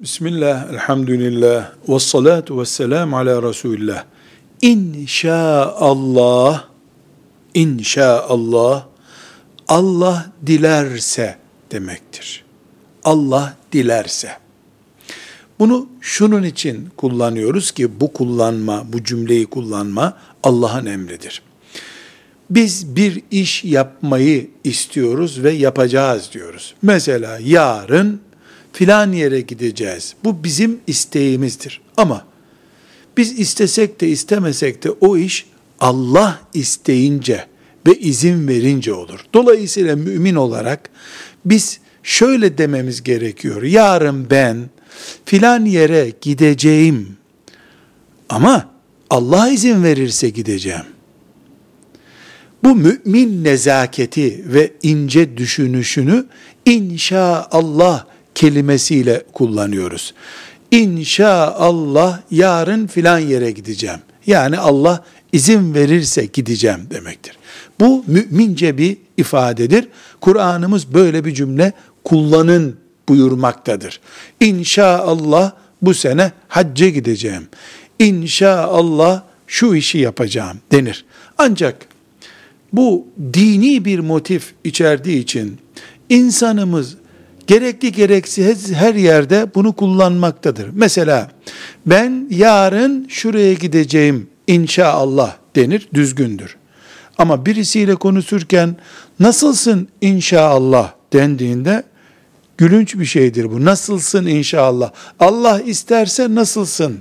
Bismillah, elhamdülillah, ve salatu ve selam ala Resulillah. İnşaallah, inşaallah, Allah dilerse demektir. Allah dilerse. Bunu şunun için kullanıyoruz ki bu kullanma, bu cümleyi kullanma Allah'ın emridir. Biz bir iş yapmayı istiyoruz ve yapacağız diyoruz. Mesela yarın filan yere gideceğiz. Bu bizim isteğimizdir. Ama biz istesek de istemesek de o iş Allah isteyince ve izin verince olur. Dolayısıyla mümin olarak biz şöyle dememiz gerekiyor. Yarın ben filan yere gideceğim ama Allah izin verirse gideceğim. Bu mümin nezaketi ve ince düşünüşünü inşaallah kelimesiyle kullanıyoruz. İnşaallah yarın filan yere gideceğim. Yani Allah izin verirse gideceğim demektir. Bu mümince bir ifadedir. Kur'an'ımız böyle bir cümle kullanın buyurmaktadır. İnşaallah bu sene hacca gideceğim. İnşaallah şu işi yapacağım denir. Ancak bu dini bir motif içerdiği için insanımız gerekli gereksiz her yerde bunu kullanmaktadır. Mesela ben yarın şuraya gideceğim inşallah denir, düzgündür. Ama birisiyle konuşurken nasılsın inşallah dendiğinde gülünç bir şeydir bu. Nasılsın inşallah? Allah isterse nasılsın?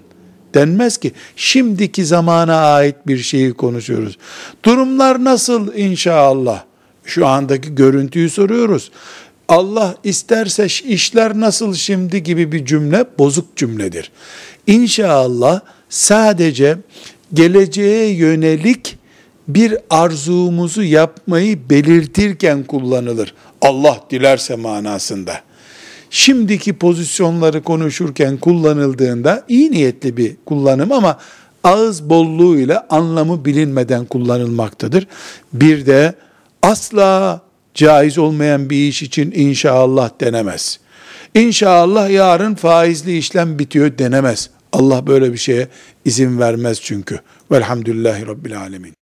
denmez ki. Şimdiki zamana ait bir şeyi konuşuyoruz. Durumlar nasıl inşallah? Şu andaki görüntüyü soruyoruz. Allah isterse işler nasıl şimdi gibi bir cümle bozuk cümledir. İnşallah sadece geleceğe yönelik bir arzumuzu yapmayı belirtirken kullanılır. Allah dilerse manasında. Şimdiki pozisyonları konuşurken kullanıldığında iyi niyetli bir kullanım ama ağız bolluğuyla anlamı bilinmeden kullanılmaktadır. Bir de asla caiz olmayan bir iş için inşallah denemez. İnşallah yarın faizli işlem bitiyor denemez. Allah böyle bir şeye izin vermez çünkü. Velhamdülillahi Rabbil Alemin.